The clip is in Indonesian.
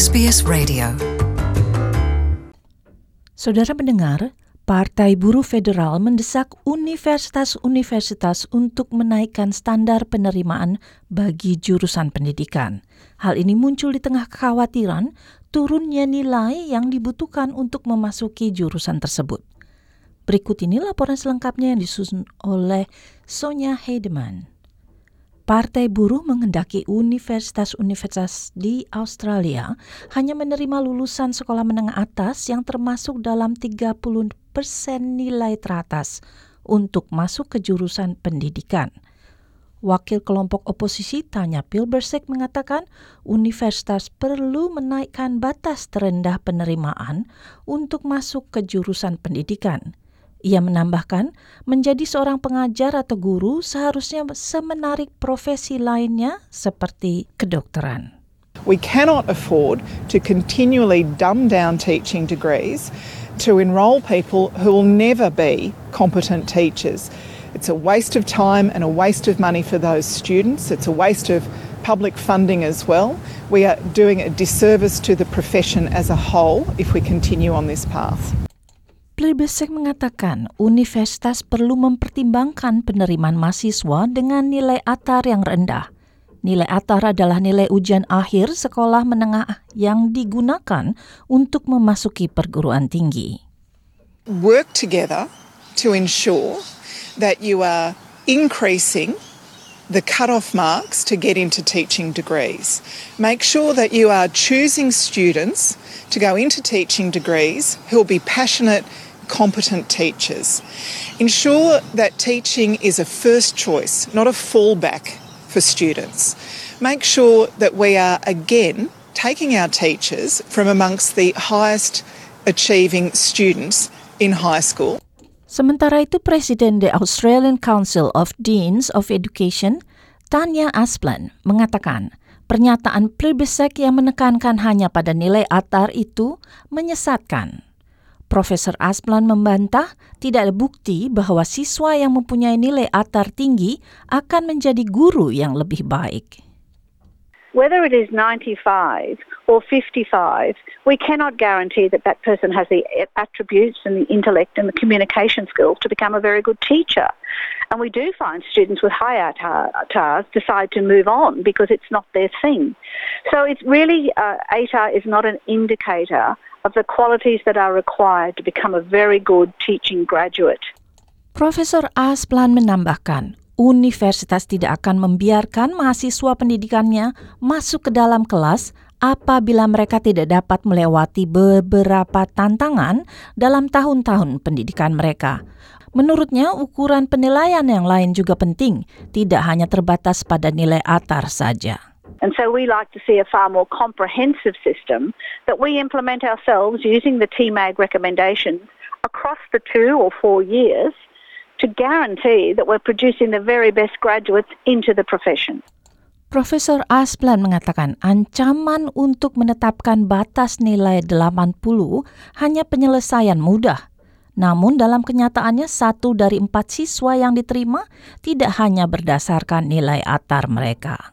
SBS Radio. Saudara mendengar, Partai Buruh Federal mendesak universitas-universitas untuk menaikkan standar penerimaan bagi jurusan pendidikan. Hal ini muncul di tengah kekhawatiran turunnya nilai yang dibutuhkan untuk memasuki jurusan tersebut. Berikut ini laporan selengkapnya yang disusun oleh Sonya Heidemann. Partai Buruh menghendaki universitas-universitas di Australia hanya menerima lulusan sekolah menengah atas yang termasuk dalam 30 persen nilai teratas untuk masuk ke jurusan pendidikan. Wakil kelompok oposisi Tanya Pilbersek mengatakan universitas perlu menaikkan batas terendah penerimaan untuk masuk ke jurusan pendidikan. Ia menambahkan, menjadi seorang pengajar atau guru seharusnya semenarik profesi lainnya seperti kedokteran. We cannot afford to continually dumb down teaching degrees to enrol people who will never be competent teachers. It's a waste of time and a waste of money for those students. It's a waste of public funding as well. We are doing a disservice to the profession as a whole if we continue on this path. Plebesek mengatakan universitas perlu mempertimbangkan penerimaan mahasiswa dengan nilai ATAR yang rendah. Nilai ATAR adalah nilai ujian akhir sekolah menengah yang digunakan untuk memasuki perguruan tinggi. Work together to ensure that you are increasing the cut-off marks to get into teaching degrees. Make sure that you are choosing students to go into teaching degrees who will be passionate competent teachers. Ensure that teaching is a first choice, not a fallback for students. Make sure that we are again taking our teachers from amongst the highest achieving students in high school. Sementara itu, Presiden the Australian Council of Deans of Education, Tanya Asplan, mengatakan pernyataan Plebiscite yang menekankan hanya pada nilai ATAR itu menyesatkan. Profesor Asplan membantah tidak ada bukti bahwa siswa yang mempunyai nilai ATAR tinggi akan menjadi guru yang lebih baik. Whether it is 95 or 55, we cannot guarantee that that person has the attributes and the intellect and the communication skills to become a very good teacher. And we do find students with high ATARs decide to move on because it's not their thing. So it's really, uh, ATAR is not an indicator of the qualities that are required to become a very good teaching graduate. Profesor Asplan menambahkan, universitas tidak akan membiarkan mahasiswa pendidikannya masuk ke dalam kelas apabila mereka tidak dapat melewati beberapa tantangan dalam tahun-tahun pendidikan mereka. Menurutnya, ukuran penilaian yang lain juga penting, tidak hanya terbatas pada nilai ATAR saja. And so we like to see a far more comprehensive system that we implement ourselves using the TMAG recommendations across the two or four years to guarantee that we're producing the very best graduates into the profession. Profesor Asplan mengatakan ancaman untuk menetapkan batas nilai 80 hanya penyelesaian mudah. Namun dalam kenyataannya satu dari empat siswa yang diterima tidak hanya berdasarkan nilai ATAR mereka.